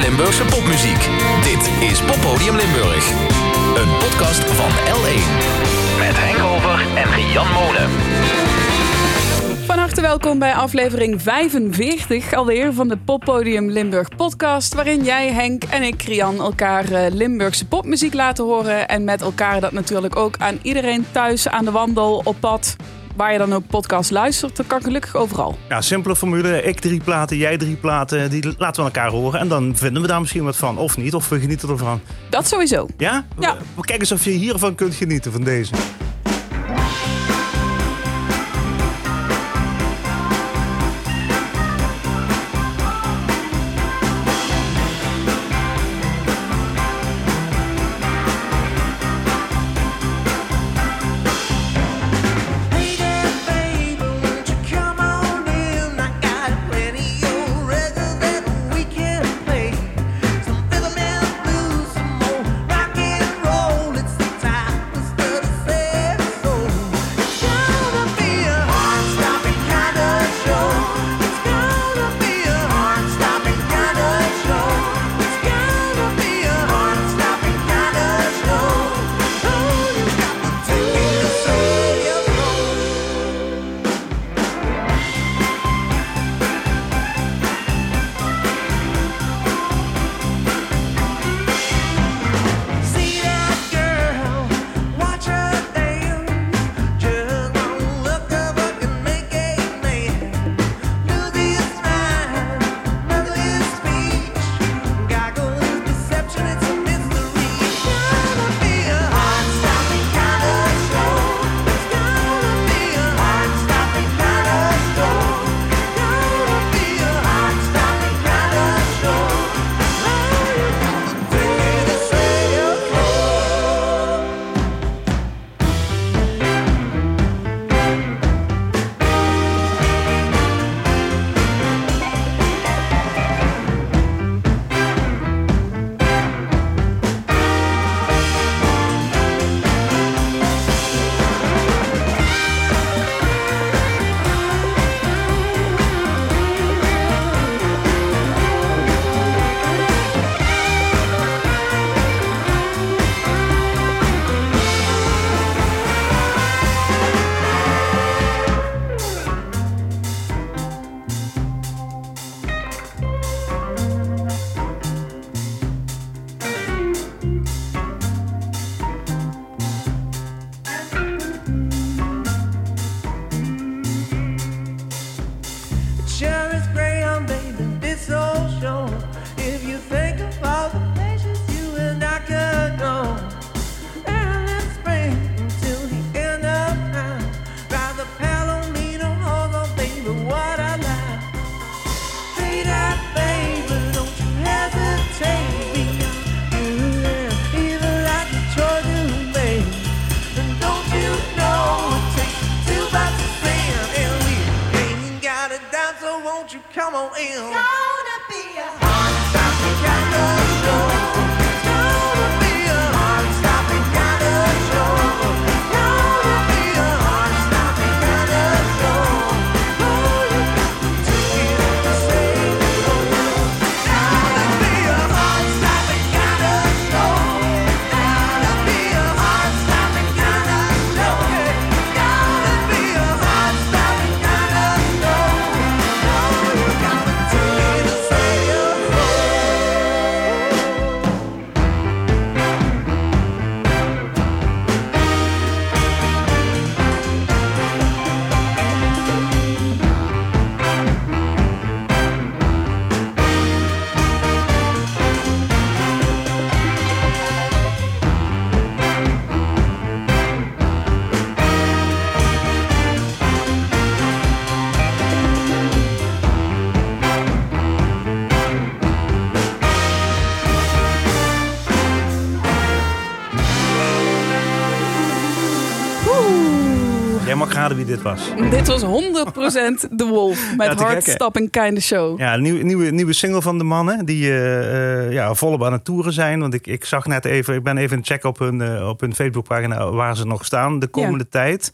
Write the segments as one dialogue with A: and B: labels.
A: Limburgse popmuziek. Dit is Poppodium Limburg. Een podcast van L1. Met Henk Over en Jan Monen.
B: Van harte welkom bij aflevering 45 alweer van de Poppodium Limburg podcast. Waarin jij, Henk en ik, Rian, elkaar eh, Limburgse popmuziek laten horen. En met elkaar dat natuurlijk ook aan iedereen thuis, aan de wandel, op pad. Waar je dan ook podcast luistert, dat kan gelukkig overal.
C: Ja, simpele formule. Ik drie platen, jij drie platen. Die laten we elkaar horen. En dan vinden we daar misschien wat van. Of niet. Of we genieten ervan.
B: Dat sowieso.
C: Ja?
B: Ja.
C: We- Kijk eens of je hiervan kunt genieten, van deze. Dit was.
B: Dit was 100% The Wolf met
C: Ja?
B: Hardstopping Kind of Show.
C: Ja, nieuwe, nieuwe, nieuwe single van de mannen. Die eh, ja, volop aan het toeren zijn. Want ik, ik zag net even, ik ben even een check op hun, eh, op hun Facebookpagina waar ze nog staan de komende tijd.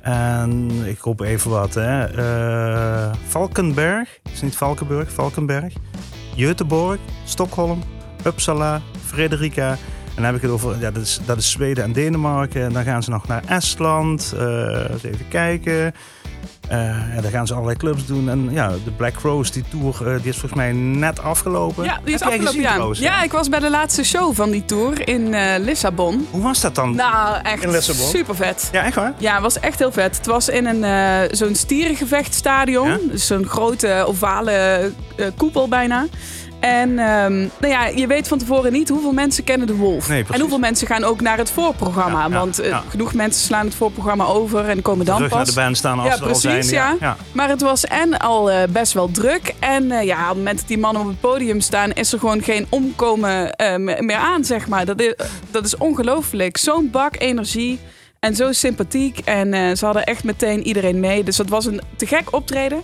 C: En ik roep even wat. Hè. Eh, Valkenberg. Is niet Valkenburg, Valkenberg.
D: Göteborg, Stockholm, Uppsala, Frederica. En dan heb ik het over, ja, dat is, dat is Zweden en Denemarken. En dan gaan ze nog naar Estland. eh, even kijken. Eh, ja, dan gaan ze allerlei clubs doen. En ja, de Black Rose, die tour, eh, die is volgens mij net afgelopen.
B: Ja, die is
D: Heb
B: afgelopen
D: gezien trouwens,
B: Ja, ik was bij de laatste show van die tour in Lissabon.
D: Hoe was dat dan?
B: Nou, echt
D: In Lissabon?
B: super vet.
D: Ja, echt waar?
B: Ja, het was echt heel vet. Het was in een zo'n stierengevechtstadion.
D: Ja?
B: Dus zo'n grote ovale koepel bijna. En ehm, nou ja, je weet van tevoren niet hoeveel mensen kennen de Wolf.
D: Nee, precies.
B: en hoeveel mensen gaan ook naar het voorprogramma.
D: Ja, ja,
B: want eh,
D: ja.
B: genoeg mensen slaan het voorprogramma over en komen dan
D: Terug
B: pas.
D: naar de band staan als
B: Ja,
D: er al
B: precies,
D: zijn.
B: ja. Maar het was en al eh, best wel druk. En eh, ja, op het moment dat die mannen op het podium staan, is er gewoon geen omkomen me- meer aan, zeg maar. Dat is, dat is ongelooflijk. Zo'n bak energie en zo sympathiek. En ze hadden echt meteen iedereen mee. Dus dat was een te gek optreden.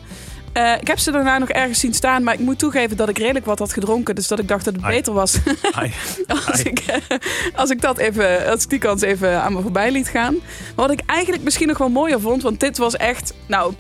B: Eh, ik heb ze daarna nog ergens zien staan, maar ik moet toegeven dat ik redelijk wat had gedronken. Dus dat ik dacht dat het
D: Ai.
B: beter was
D: Ai.
B: als
D: Ai.
B: ik, eh, als ik dat even, als ik die kans even aan me voorbij liet gaan. Maar wat ik eigenlijk misschien nog wel mooier vond, want dit was echt, nou,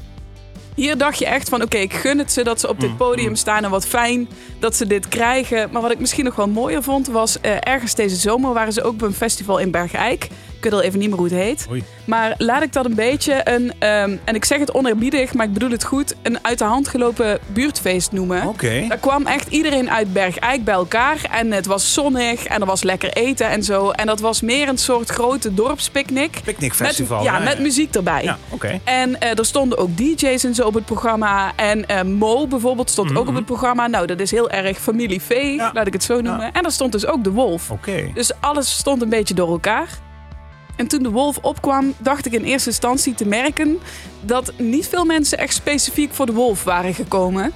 B: hier dacht je echt van, oké, ik gun het ze dat ze op dit
D: Mm,
B: podium
D: mm.
B: staan en wat fijn dat ze dit krijgen. Maar wat ik misschien nog wel mooier vond, was eh, ergens deze zomer waren ze ook bij een festival in Bergijk. Ik weet al even niet meer hoe het heet.
D: Oei.
B: Maar laat ik dat een beetje een, ehm, en ik zeg het oneerbiedig, maar ik bedoel het goed, een uit de hand gelopen buurtfeest noemen.
D: Oké.
B: Daar kwam echt iedereen uit Bergijk bij elkaar. En het was zonnig en er was lekker eten en zo. En dat was meer een soort grote dorpspicknick.
D: Picknickfestival.
B: Met, ja, met muziek erbij.
D: Ja, oké.
B: En eh, er stonden ook DJ's en zo op het programma. En eh, Mo bijvoorbeeld stond ook op het programma. Nou, dat is heel erg familie V,
D: Mhm, Ja.
B: laat ik het zo noemen. En er stond dus ook de Wolf.
D: Oké.
B: Dus alles stond een beetje door elkaar. En toen de wolf opkwam, dacht ik in eerste instantie te merken dat niet veel mensen echt specifiek voor de wolf waren gekomen.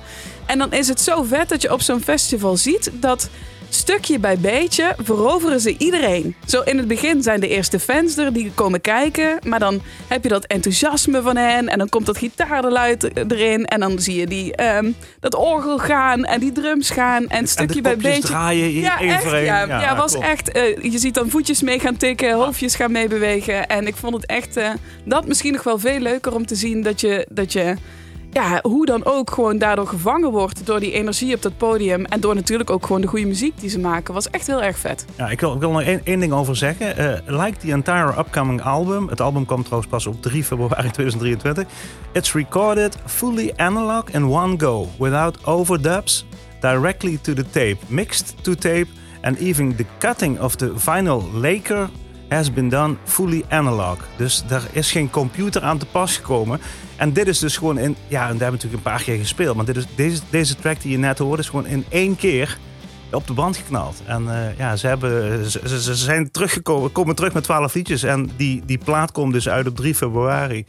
B: En dan is het zo vet dat je op zo'n festival ziet dat stukje bij beetje veroveren ze iedereen. Zo in het begin zijn de eerste fans er die komen kijken, maar dan heb je dat enthousiasme van hen en dan komt dat gitaargeluid erin en dan zie je die, ehm, dat orgel gaan en die drums gaan en stukje
D: en
B: bij beetje.
D: draaien in
B: Ja,
D: één
B: echt.
D: voor één.
B: Ja, ja, was
D: klopt.
B: echt. eh, je ziet dan voetjes mee gaan tikken, hoofdjes gaan meebewegen. En ik vond het echt eh, dat misschien nog wel veel leuker om te zien dat je, dat je ja, hoe dan ook gewoon daardoor gevangen wordt door die energie op dat podium. En door natuurlijk ook gewoon de goede muziek die ze maken. Was echt heel erg vet.
D: Ja, ik wil, ik wil nog één, ding over zeggen. Eh, like the entire upcoming album. Het album komt trouwens pas op 3 februari 2023. It's recorded fully analog in one go. Without overdubs. Directly to the tape. Mixed to tape. And even the cutting of the vinyl laker has been done fully analog. Dus daar is geen computer aan te pas gekomen. En dit is dus gewoon in... Ja, en daar hebben we natuurlijk een paar keer gespeeld. Maar dit is, deze, deze track die je net hoorde is gewoon in één keer op de band geknald. En eh, ja, ze, hebben, ze, ze- zijn teruggekomen, komen terug met 12 liedjes. En die, die plaat komt dus uit op 3 februari.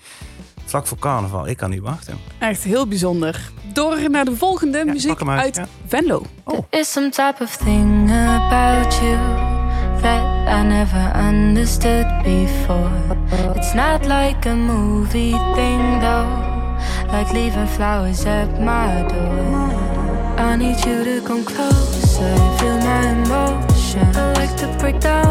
D: Vlak voor carnaval. Ik kan niet wachten.
B: Echt heel bijzonder. Door naar de volgende muziek
D: uit,
B: uit
D: ja.
B: Venlo.
D: Oh.
E: There is some type of thing about you that I never understood before. It's not like a movie thing though, like leaving flowers at my door. I need you to come closer, feel my emotion. I like to break down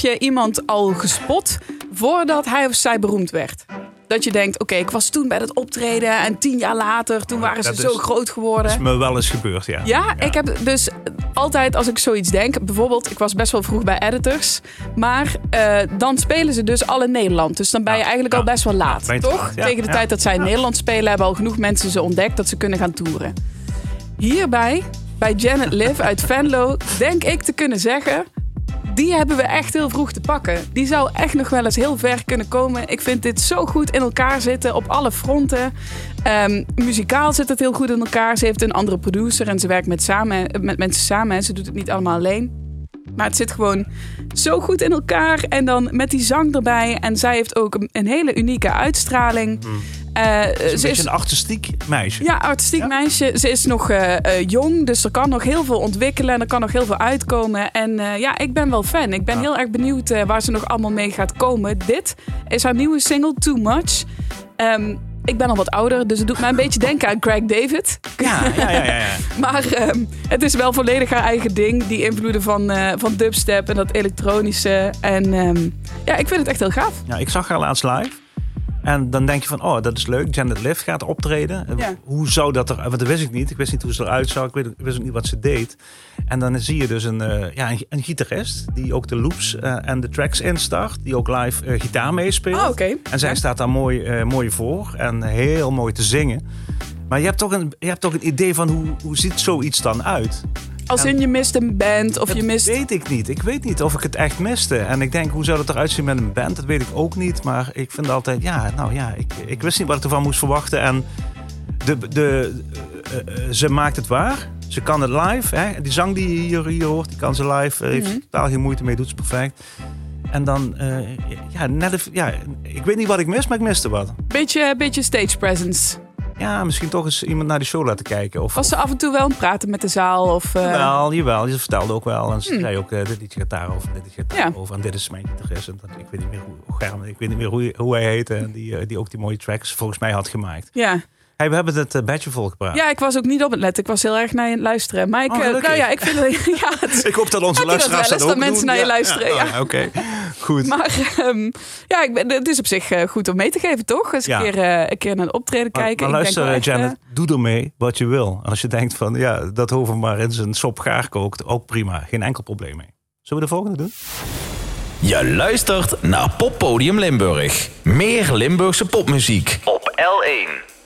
B: heb je iemand al gespot voordat hij of zij beroemd werd? Dat je denkt, oké, ik was toen bij dat optreden en tien jaar later, toen waren ze
D: Dat
B: zo
D: is-
B: groot geworden.
D: Dat is me wel eens gebeurd, ja.
B: Ja, ik heb dus altijd als ik zoiets denk, bijvoorbeeld, ik was best wel vroeg bij editors, maar eh, dan spelen ze dus al in Nederland. Dus dan ben je
D: Ja,
B: eigenlijk
D: ja.
B: al best wel laat, toch? Tegen de tijd dat zij in Nederland spelen, hebben al genoeg mensen ze ontdekt dat ze kunnen gaan toeren. Hierbij, bij Janet Liv uit Venlo, denk ik te kunnen zeggen. Die hebben we echt heel vroeg te pakken. Die zou echt nog wel eens heel ver kunnen komen. Ik vind dit zo goed in elkaar zitten op alle fronten. Ehm, muzikaal zit het heel goed in elkaar. Ze heeft een andere producer en ze werkt met, samen, met mensen samen. En ze doet het niet allemaal alleen. Maar het zit gewoon zo goed in elkaar. En dan met die zang erbij. En zij heeft ook een, hele unieke uitstraling. Eh,
D: Het is een
B: ze
D: beetje een artistiek meisje.
B: ja, artistiek
D: Ja?
B: meisje. Ze is nog eh, eh, jong, dus er kan nog heel veel ontwikkelen en er kan nog heel veel uitkomen. En eh, ja, ik ben wel fan. Ik ben
D: Ja.
B: heel erg benieuwd eh, waar ze nog allemaal mee gaat komen. Dit is haar nieuwe single, Too Much. Ehm, ik ben al wat ouder, dus het doet mij een beetje denken aan Craig David.
D: Ja, ja, ja. ja, ja.
B: Maar ehm, het is wel volledig haar eigen ding. Die invloeden van, eh, van dubstep en dat elektronische. En ehm, ja, ik vind het echt heel gaaf.
D: Ja, ik zag haar laatst live. En dan denk je van, oh, dat is leuk. Janet Liv gaat optreden.
B: Ja.
D: Hoe zou dat er... Want dat wist ik niet. Ik wist niet hoe ze eruit zag. Ik, wist ook niet wat ze deed. En dan zie je dus een, eh, ja, een, een gitarist... die ook de loops eh, en de tracks instart. Die ook live eh, gitaar meespeelt.
B: Oké.
D: En zij staat daar mooi, mooi voor. En heel mooi te zingen. Maar je hebt toch een, je hebt toch een idee van hoe, hoe ziet zoiets dan uit?
B: Als in je mist een band of je
D: dat
B: mist...
D: weet ik niet. Ik weet niet of ik het echt miste. En ik denk, hoe zou het eruit zien met een band? Dat weet ik ook niet. Maar ik vind altijd, ja, nou ja, ik, ik wist niet wat ik ervan moest verwachten. En de, de, eh, eh, ze maakt het waar. Ze kan het live. Hè? Die zang die je hier, hier hoort, die kan ze live. eh, heeft
B: Mhm.
D: totaal geen moeite mee, doet ze perfect. En dan, ja, net ja, ik weet niet wat ik mis, maar ik miste wat.
B: Beetje, beetje stage presence.
D: Ja, misschien toch eens iemand naar die show laten kijken. Of,
B: Was ze af en toe wel aan het praten met de zaal? Of, eh,
D: Jawel, jawel. Ze vertelde ook wel. En ze
B: Hmm.
D: zei ook, eh, dit liedje gaat daarover, dit gaat
B: Ja.
D: daarover. En dit is mijn. En dat, ik weet niet meer hoe, ik weet niet meer hoe, hoe hij heette. En die, eh, die ook die mooie tracks volgens mij had gemaakt.
B: ja.
D: Hey, we hebben het uh, badje volgepraat.
B: ja, ik was ook niet op het letten. Ik was heel erg naar je luisteren. Maar ik,
D: Oh,
B: eh, nou ja, ik vind het... Ja, het,
D: Ik hoop dat onze
B: je
D: luisteraars
B: wel
D: dat,
B: dat mensen
D: doen?
B: naar je
D: Ja,
B: luisteren, ja.
D: oh, Oké, goed.
B: maar ehm, ja, ik ben, het is op zich eh, goed om mee te geven, toch? Eens
D: Ja.
B: een, keer, eh, een keer naar een optreden
D: Maar,
B: kijken.
D: maar
B: Ik denk
D: luister,
B: wel
D: eh,
B: echt,
D: Janet, doe ermee wat je wil. En als je denkt van, ja, dat hoeven maar in zijn sop gaar kookt, ook prima. Geen enkel probleem mee. Zullen we de volgende doen?
A: Je luistert naar Poppodium Limburg. Meer Limburgse popmuziek op L1.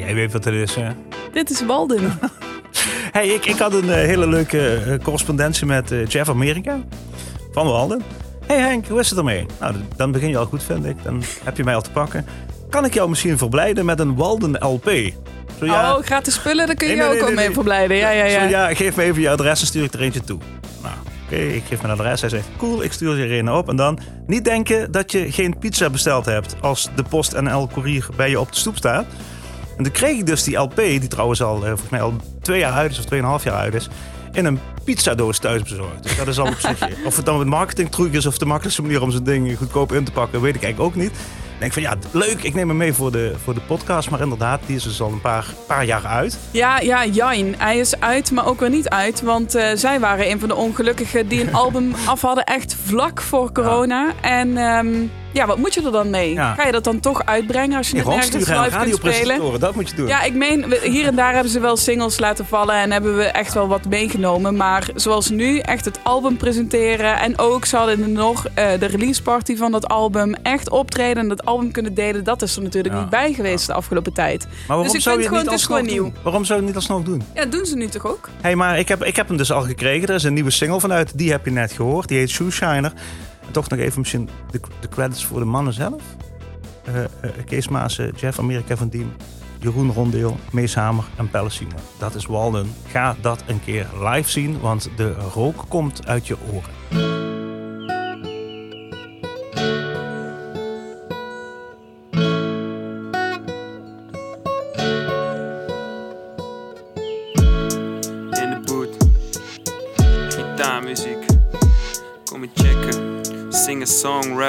D: Weet wat het is. Hè?
B: Dit is Walden.
D: Hey, ik, ik had een eh, hele leuke eh, correspondentie met eh, Jeff Amerika van Walden. Hey Henk, hoe is het ermee? Nou, dan begin je al goed, vind ik. Dan heb je mij al te pakken. Kan ik jou misschien verblijden met een Walden LP? Zo ja,
B: Oh, gratis spullen, daar kun je
D: Nee, nee,
B: ook al
D: nee,
B: mee verblijden. Ja, ja,
D: Zo,
B: ja.
D: ja, geef me even je adres en stuur ik er eentje toe. Nou, oké, ik geef mijn adres. Hij zegt, cool, ik stuur je er een op. En dan niet denken dat je geen pizza besteld hebt... als de post en L courier bij je op de stoep staat. En toen kreeg ik dus die LP, die trouwens al, eh, volgens mij al twee jaar uit is... of tweeënhalf jaar uit is... in een pizzadoos thuis bezorgd. Dus dat is al op zich... Of het dan een marketingtruc is of de makkelijkste manier om zo'n ding goedkoop in te pakken... weet ik eigenlijk ook niet. Ik denk van ja, leuk, ik neem hem mee voor de, voor de podcast. Maar inderdaad, die is dus al een paar, paar jaar uit.
B: Ja, ja, Jijn. Hij is uit, maar ook weer niet uit. Want eh, zij waren een van de ongelukkigen die een album af hadden echt vlak voor corona. En ehm, ja, wat moet je er dan mee?
D: Ja.
B: Ga je dat dan toch uitbrengen als je
D: Nee,
B: het nergens live kunt spelen?
D: dat moet je doen.
B: Ja, ik meen, hier en daar hebben ze wel singles laten vallen en hebben we echt wel wat meegenomen. Maar zoals nu, echt het album presenteren. En ook, ze hadden nog eh, de release party van dat album. Echt optreden en dat album kunnen delen. Dat is er natuurlijk
D: Ja,
B: niet bij geweest de afgelopen tijd.
D: Maar waarom
B: Dus ik
D: zou je
B: vind
D: het niet
B: gewoon, het is gewoon
D: doen? Waarom zou je het niet alsnog doen?
B: Ja, doen ze nu toch ook?
D: hey, maar ik heb, ik heb hem dus al gekregen. Er is een nieuwe single vanuit. Die heb je net gehoord. Die heet Shoe Shiner. En toch nog even misschien de, de credits voor de mannen zelf. Eh, eh, Kees Maassen, Jeff Amerika van Diem, Jeroen Rondeel, Mees Hamer en Simon. Dat is Walden. Ga dat een keer live zien, want de rook komt uit je oren.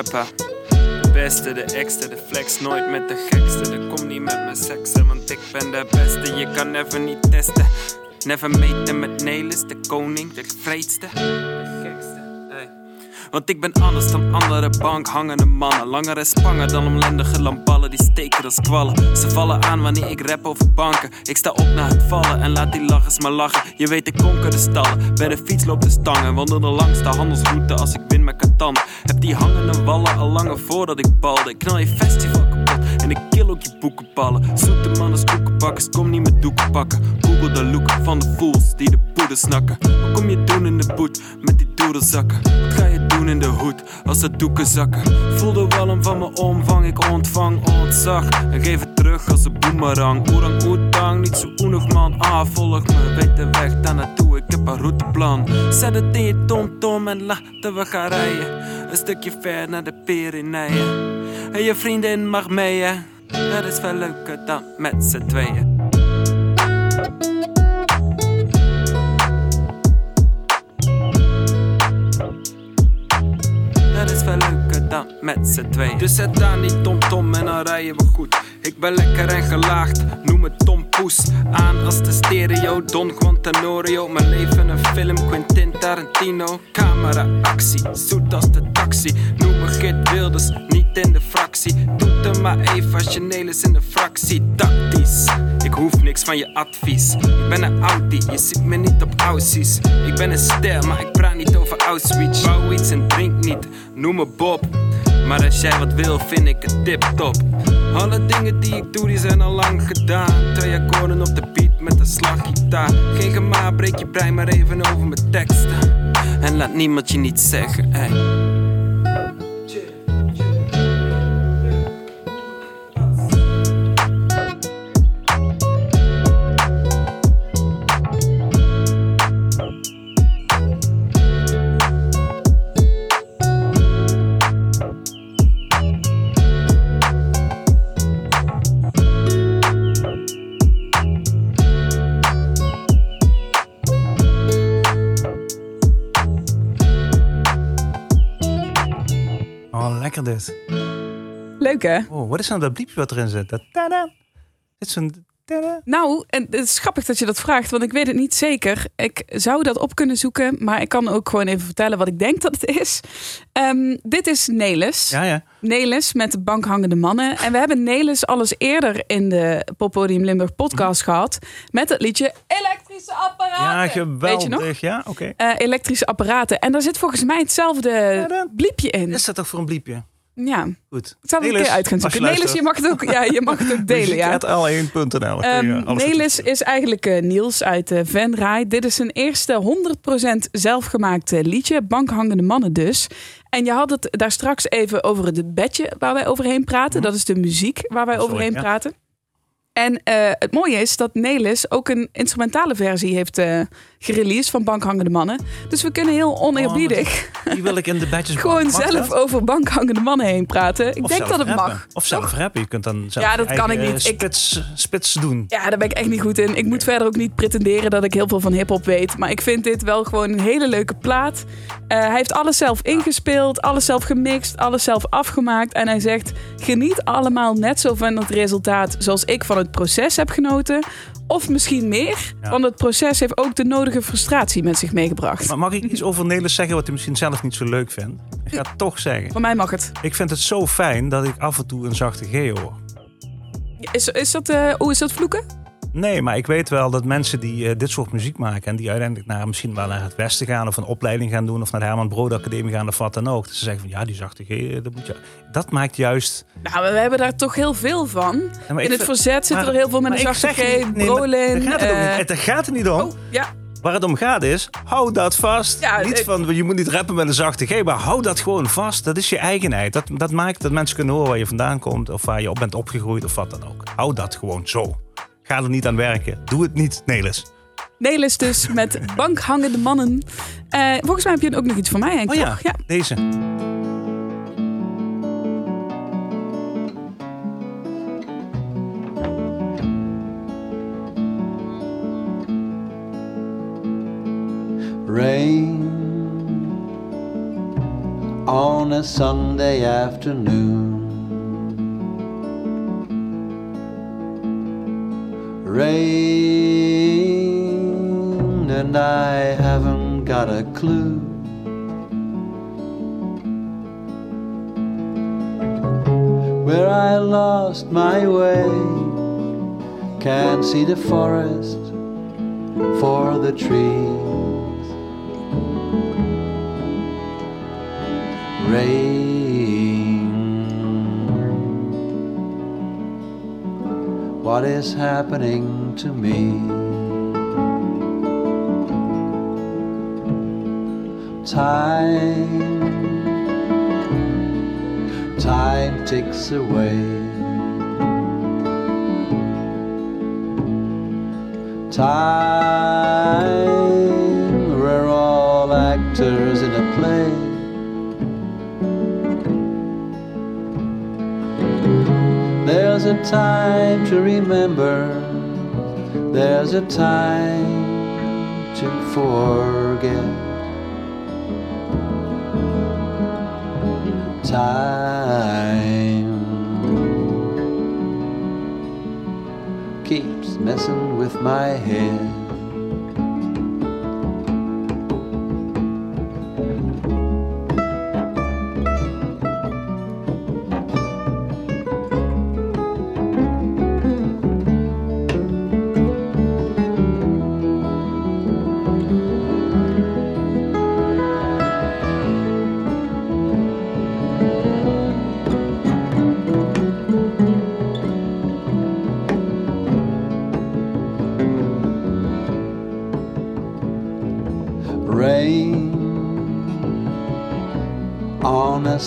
F: De beste, de ekste, de flex nooit met de gekste. De kom niet met mijn seksen, want ik ben de beste. Je kan never niet testen. Never meten met Nelis, de koning, de vreedste. De gekste. Want ik ben anders dan andere bankhangende mannen. Langer en spanger dan omlendige lamballen die steken als kwallen. Ze vallen aan wanneer ik rap over banken. Ik sta op na het vallen en laat die lachers maar lachen. Je weet, ik konker de stallen. Bij de fiets loopt de stangen. Wandel de langste handelsroute als ik win met Catan. Heb die hangende wallen al langer voordat ik balde. Ik knal je festival kapot en ik kill ook je boekenballen. Zoete mannen, koekenbakkers, kom niet met doeken pakken. Google de look van de fools die de poeder snakken. Wat kom je doen in de boet met die doedelzakken? Wat ga je doen in de hoed als de doeken zakken? Voel de walm van mijn omvang, ik ontvang ontzag. En geef het terug als een boemerang. Oerang oetang, niet zo oenig man. Ah, volg me, weet de weg daar naartoe, ik heb een routeplan. Zet het in je tomtom en laten we gaan rijden. Een stukje ver naar de Pyreneeën. En je vriendin mag mee? Dat is veel leuker dan met z'n tweeën. Met z'n tweeën. Dus zet daar niet tom tom en dan rijden we goed. Ik ben lekker en gelaagd, noem me Tom Poes. Aan als de stereo, Don Juan Tenorio. Mijn leven een film, Quentin Tarantino. Camera, actie, zoet als de taxi. Noem me Git Wilders, niet in de fractie. Doet er maar even als je Nelis in de fractie. Tactisch, ik hoef niks van je advies. Ik ben een Audi, je ziet me niet op Aussies. Ik ben een ster, maar ik praat niet over Auschwitz. Bouw iets en drink niet, noem me Bob. Maar als jij wat wil, vind ik het tip top. Alle dingen die ik doe, die zijn al lang gedaan. Twee akkoorden op de beat met een slaggitaar. Geen gemaar, breek je brein maar even over mijn teksten. En laat niemand je niet zeggen, ey.
D: Dit.
B: Leuk hè?
D: Oh, wat is nou dat bliepje wat erin zit? Dat tada. Dit is zo'n tada.
B: Nou, en het is grappig dat je dat vraagt, want ik weet het niet zeker. Ik zou dat op kunnen zoeken, maar ik kan ook gewoon even vertellen wat ik denk dat het is. Ehm, dit is Nelis.
D: Ja, ja.
B: Nelis met de bankhangende mannen. En we hebben Nelis alles eerder in de Poppodium Limburg podcast gehad. Met het liedje Elektrische apparaten.
D: Ja,
B: Weet je nog?
D: geweldig. Ja, oké.
B: Eh, elektrische apparaten. En daar zit volgens mij hetzelfde bliepje in.
D: Is dat toch voor een bliepje?
B: Ja,
D: Goed.
B: het een keer uit gaan zoeken. Nelis, je mag het ook, ja, je mag het ook delen. Ja.
D: Muziek@l1.nl.
B: Um, Nelis is eigenlijk eh, Niels uit uh, Venray. Dit is zijn eerste 100% zelfgemaakte liedje. Bankhangende mannen dus. En je had het daar straks even over het bedje waar wij overheen praten. Dat is de muziek waar wij
D: Sorry,
B: overheen
D: ja.
B: praten. En eh, het mooie is dat Nelis ook een instrumentale versie heeft eh gereleased van Bankhangende Mannen. Dus we kunnen heel oneerbiedig
D: Die wil ik in de badges
B: gewoon
D: Mag
B: zelf
D: dat?
B: over Bankhangende Mannen heen praten. Ik
D: Of
B: denk dat het
D: rappen.
B: mag.
D: Of zelf rappen. Je kunt dan zelf
B: Ja, dat kan ik niet.
D: eh,
B: Ik-
D: Spits, spits doen.
B: Ja, daar ben ik echt niet goed in. Ik moet verder ook niet pretenderen dat ik heel veel van hip-hop weet. Maar ik vind dit wel gewoon een hele leuke plaat. Hij heeft alles zelf ingespeeld, alles zelf gemixt, alles zelf afgemaakt. En hij zegt: geniet allemaal net zo van het resultaat zoals ik van het proces heb genoten. Of misschien meer,
D: Ja.
B: want het proces heeft ook de nodige frustratie met zich meegebracht.
D: Maar mag ik iets over Nelis zeggen wat hij misschien zelf niet zo leuk vindt? Ik ga het toch zeggen.
B: Voor mij mag het.
D: Ik vind het zo fijn dat ik af en toe een zachte G hoor.
B: Is, is dat, hoe is dat vloeken?
D: Nee, maar ik weet wel dat mensen die eh, dit soort muziek maken... en die uiteindelijk naar, misschien wel naar het westen gaan... of een opleiding gaan doen of naar de Herman Brood Academie gaan of wat dan ook. Ze zeggen van ja, die zachte G, eh, dat moet je... Dat maakt juist...
B: Nou, we hebben daar toch heel veel van.
D: Ja,
B: In het
D: vind-
B: verzet zitten er heel veel met een zachte G,
D: nee,
B: Brolin.
D: Daar gaat het,
B: eh,
D: niet, daar gaat het niet om.
B: oh, ja.
D: Waar het om gaat is, hou dat vast.
B: Ja,
D: niet
B: ik-
D: van, je moet niet rappen met een zachte G, maar hou dat gewoon vast. Dat is je eigenheid. Dat, dat maakt dat mensen kunnen horen waar je vandaan komt... of waar je op bent opgegroeid of wat dan ook. Hou dat gewoon zo. Ga er niet aan werken. Doe het niet, Nelis.
B: Nelis dus met bankhangende mannen. Eh, volgens mij heb je ook nog iets voor mij, Henk.
D: Oh ja,
B: ja.
D: deze.
G: Rain on a Sunday afternoon. Rain, and I haven't got a clue. Where I lost my way, can't see the forest for the trees. Rain, what is happening to me? Time, time ticks away. Time, we're all actors a time to remember, there's a time to forget. Time keeps messing with my head.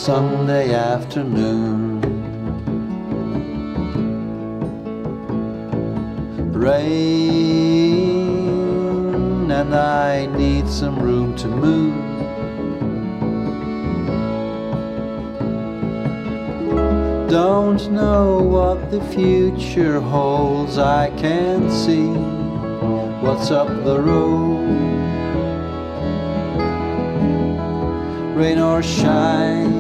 G: Sunday afternoon. Rain, and I need some room to move. Don't know what the future holds, I can't see what's up the road. Rain or shine,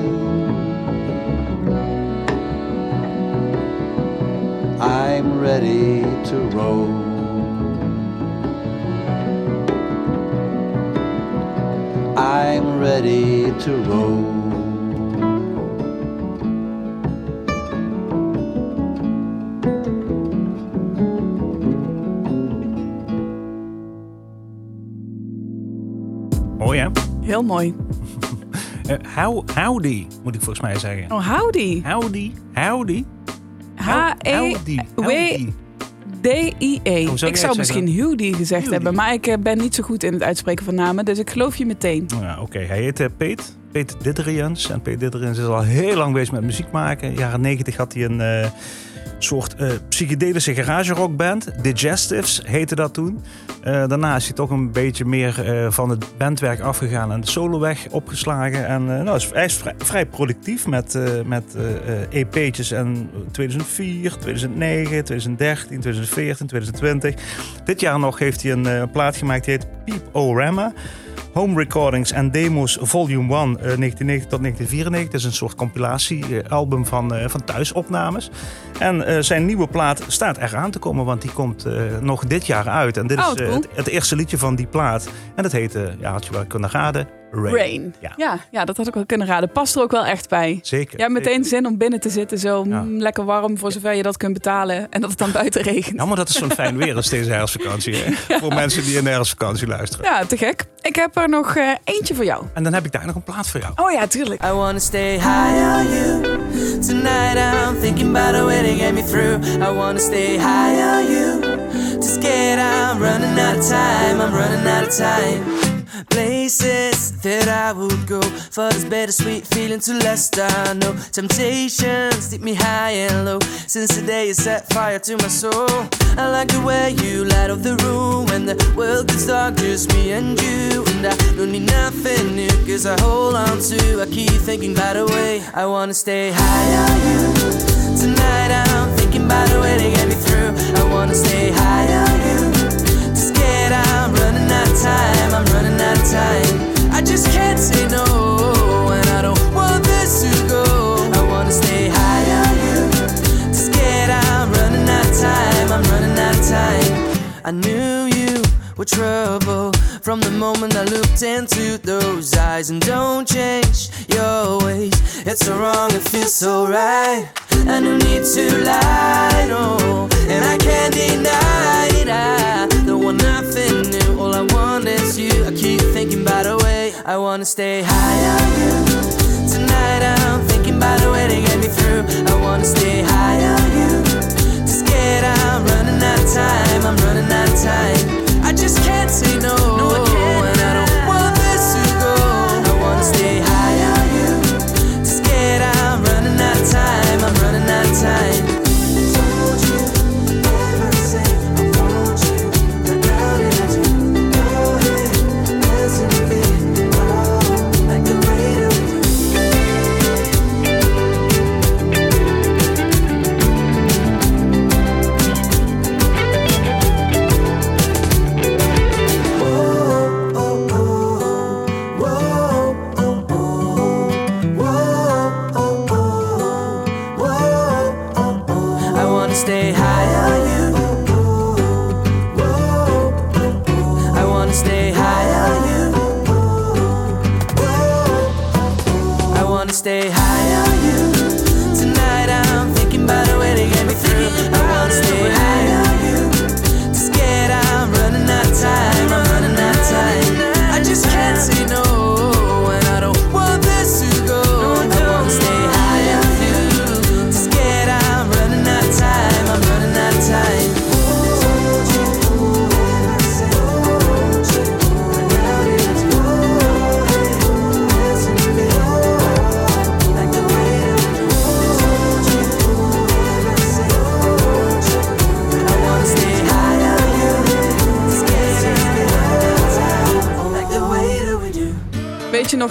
G: I'm ready to roll. I'm ready to roll.
D: Mooi hè?
B: Heel mooi.
D: Eh, how, howdy, moet ik volgens mij zeggen.
B: Oh, howdy.
D: Howdy, howdy.
B: H-E-W-D-I-E. Ik zou misschien Howdy gezegd hebben, maar ik eh, ben niet zo goed in het uitspreken van namen, dus ik geloof je meteen.
D: Nou Ja, Oké, hij heet eh, Peet. Peet Didrians. En Peet Didrians is al heel lang bezig met muziek maken. In de jaren 90 had hij een eh, soort eh, psychedelische garage rockband. Digestives heette dat toen. Eh, daarna is hij toch een beetje meer eh, van het bandwerk afgegaan en de soloweg opgeslagen. En nou, hij is vrij, productief met, met EP'tjes en 2004, 2009, 2013, 2014, 2020. Dit jaar nog heeft hij een plaat gemaakt die heet Peep O-Rama. Home Recordings en Demos Volume 1 eh, 1990 tot 1994. Dat is een soort compilatiealbum van, eh, van thuisopnames. En eh, zijn nieuwe plaat staat er aan te komen, want die komt eh, nog dit jaar uit. En dit
B: Oh,
D: is eh,
B: cool.
D: het, het eerste liedje van die plaat. En dat heet, eh, ja, had je wel kunnen raden, Rain.
B: Rain.
D: Ja.
B: Ja. Ja, dat had ik wel kunnen raden. Past er ook wel echt bij.
D: Zeker.
B: Ja, meteen zin om binnen te zitten, zo
D: Ja.
B: mm, lekker warm voor zover je dat kunt betalen. En dat het dan buiten regent.
D: Ja, maar dat is zo'n fijn weer als deze herfstvakantie. Hè? Voor mensen die in de herfstvakantie luisteren.
B: Ja, te gek. Ik heb er nog eh, eentje voor jou.
D: En dan heb ik daar nog een plaat voor jou.
B: Oh ja, tuurlijk.
C: I wanna stay high on you. Tonight I'm thinking about a way to get me through. I wanna stay high on you. Too scared I'm running out of time. I'm running out of time. Places that I would go for this bittersweet feeling to last. I know temptations keep me high and low. Since the day you set fire to my soul, I like the way you light up the room when the world gets dark, just me and you. And I don't need nothing new, cause I hold on to. I keep thinking by the way I wanna stay high on you. Tonight I'm thinking about way to get me through. I wanna stay high on you. Time. I'm running out of time. I just can't say no, and I don't want this to go. I wanna stay high on you. Scared I'm running out of time. I'm running out of time. I knew you were trouble from the moment I looked into those eyes. And don't change your ways. It's so wrong, it feels so right. And no need to lie, no. I wanna stay high on you. Tonight I'm thinking about a way to get me through. I wanna stay high on you. Too scared I'm running out of time. I'm running out of time. I just can't say no.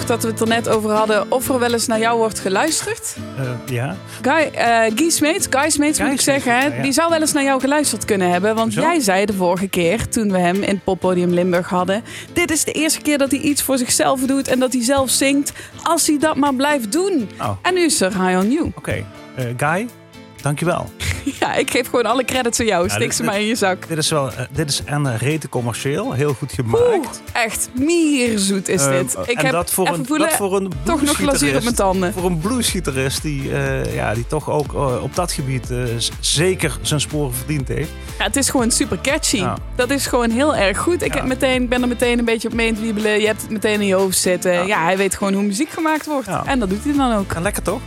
B: Dat we het er net over hadden of er wel eens naar jou wordt geluisterd?
D: Eh, ja.
B: Guy, eh Guy Smeets, Guy Smeets moet ik zeggen, hè,
D: Smeets, ja, ja.
B: die zou wel eens naar jou geluisterd kunnen hebben. Want jij zei de vorige keer, toen we hem in het poppodium Limburg hadden... dit is de eerste keer dat hij iets voor zichzelf doet en dat hij zelf zingt... als hij dat maar blijft doen.
D: Oh.
B: En nu is er High On You.
D: Oké, Eh, Guy, Dankjewel.
B: Ja, ik geef gewoon alle credits aan jou.
D: Dit-
B: ze maar in je zak.
D: Dit is wel, eh, dit is en rete commercieel, heel goed
B: Oeh,
D: gemaakt.
B: echt mierzoet is
D: Ehm,
B: dit. Ik heb
D: dat voor
B: even
D: een,
B: voelen,
D: dat voor een
B: toch nog glazuur op mijn tanden.
D: Voor een bluesgitarist die, eh, ja, die toch ook eh, op dat gebied zeker zijn sporen verdiend heeft.
B: Ja, het is gewoon super catchy.
D: Ja.
B: Dat is gewoon heel erg goed. Ik heb meteen, ben er meteen een beetje op mee het wiebelen. Je hebt het meteen in je hoofd zitten. Ja. Hij weet gewoon hoe muziek gemaakt wordt. En dat doet hij dan ook.
D: En lekker toch?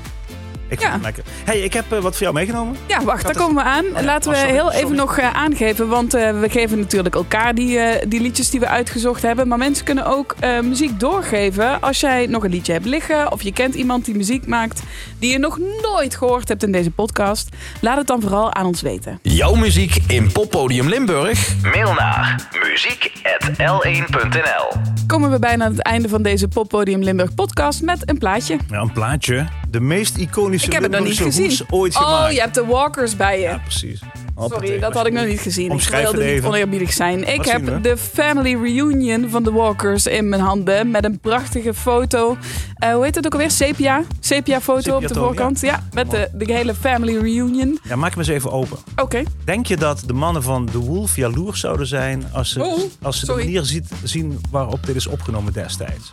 D: Ik
B: Ja.
D: vind het lekker. Hey, ik heb eh, wat voor jou meegenomen.
B: Ja, wacht, daar
D: is-
B: komen we aan.
D: ja.
B: Laten
D: Oh,
B: we
D: sorry,
B: heel even nog eh, aangeven. Want eh, we geven natuurlijk elkaar die, eh, die liedjes die we uitgezocht hebben. Maar mensen kunnen ook eh, muziek doorgeven. Als jij nog een liedje hebt liggen. Of je kent iemand die muziek maakt. Die je nog nooit gehoord hebt in deze podcast. Laat het dan vooral aan ons weten.
A: Jouw muziek in Poppodium Limburg? Mail naar muziek.l1.nl
B: Komen we bijna aan het einde van deze Poppodium Limburg podcast met een plaatje.
D: Ja, een plaatje. De meest iconische
B: Ik heb het nog niet gezien.
D: ooit
B: Oh,
D: gemaakt.
B: je hebt de walkers bij je.
D: Ja, precies.
B: Sorry, dat had ik nog niet gezien. Ik
D: het
B: niet
D: even.
B: oneerbiedig zijn. Ik
D: Wat
B: heb de family reunion van de Walkers in mijn handen. Met een prachtige foto. Eh, hoe heet het ook alweer? Sepia? Sepia foto op de voorkant. Ja, met de, de hele family reunion.
D: Ja, maak hem eens even open.
B: Oké.
D: Denk je dat de mannen van The Wolf jaloers zouden zijn als ze,
B: Oh,
D: als ze de manier ziet, zien waarop dit is opgenomen destijds?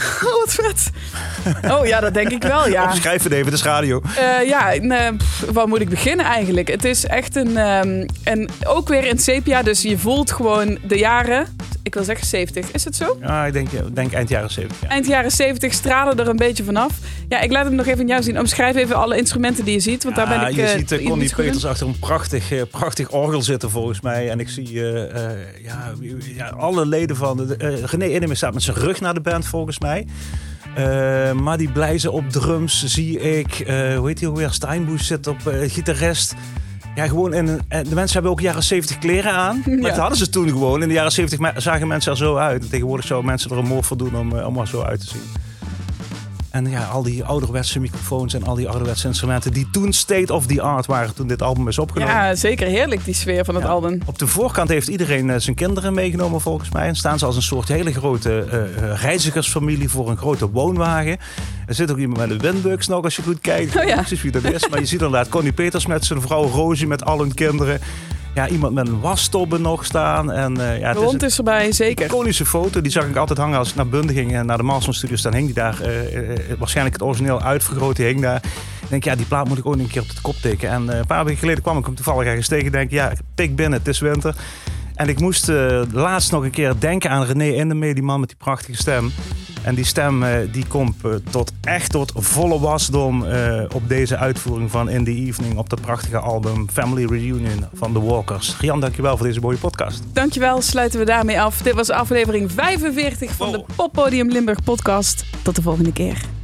B: Oh, wat vet. Oh ja, dat denk ik wel, ja.
D: Omschrijf het even, is radio.
B: Eh, ja, pff, waar moet ik beginnen eigenlijk? Het is echt een, ehm, en ook weer in sepia, dus je voelt gewoon de jaren. Ik wil zeggen 70, is het zo?
D: Ja, ik denk, denk eind jaren 70. Ja.
B: Eind jaren 70 stralen er een beetje vanaf. Ja, ik laat hem nog even aan jou zien. Omschrijf even alle instrumenten die je ziet, want daar ben ik.
D: je
B: eh,
D: ziet uh, Connie. Peters achter een prachtig, eh, prachtig orgel zitten volgens mij. En ik zie eh, ja, ja, alle leden van... De, René Innemer staat met zijn rug naar de band volgens mij. Maar die Blijzen op drums zie ik. Hoe heet hij weer? Steinboes zit op gitarist. Ja, gewoon in en de mensen hebben ook jaren 70 kleren aan. Maar
B: Ja.
D: dat hadden ze toen gewoon. In de jaren 70 me- zagen mensen er zo uit. En tegenwoordig zouden mensen er een moord voor doen om, eh, om er zo uit te zien. En ja, al die ouderwetse microfoons en al die ouderwetse instrumenten die toen state of the art waren toen dit album is opgenomen.
B: Ja, zeker heerlijk die sfeer van het
D: Ja.
B: album.
D: Op de voorkant heeft iedereen eh, zijn kinderen meegenomen volgens mij. En staan ze als een soort hele grote eh, eh, reizigersfamilie voor een grote woonwagen. Er zit ook iemand met een windbuks nog als je goed kijkt.
B: Oh ja.
D: precies wie dat is. Maar je ziet inderdaad Connie Peters met zijn vrouw Rosie met al hun kinderen. Ja, iemand met een wasstobbe nog staan. En, eh, ja,
B: De hond
D: een
B: is erbij, zeker.
D: iconische foto. Die zag ik altijd hangen als ik naar Bunde ging en naar de Marston Studios. Dan hing die daar, eh, eh, waarschijnlijk het origineel uitvergroot, die hing daar. Ik denk, ja, die plaat moet ik ook een keer op de kop tikken. En een paar weken geleden kwam ik hem toevallig ergens tegen. Ik denk, ja, tik binnen, het is winter. En ik moest laatst nog een keer denken aan René Indemee, die man met die prachtige stem. En die stem eh, die komt eh, tot echt tot volle wasdom eh, op deze uitvoering van In the Evening op dat prachtige album Family Reunion van The Walkers. Rian, dankjewel voor deze mooie podcast.
B: Dankjewel, sluiten we daarmee af. Dit was aflevering 45 van
D: Wow.
B: de Poppodium Limburg podcast. Tot de volgende keer.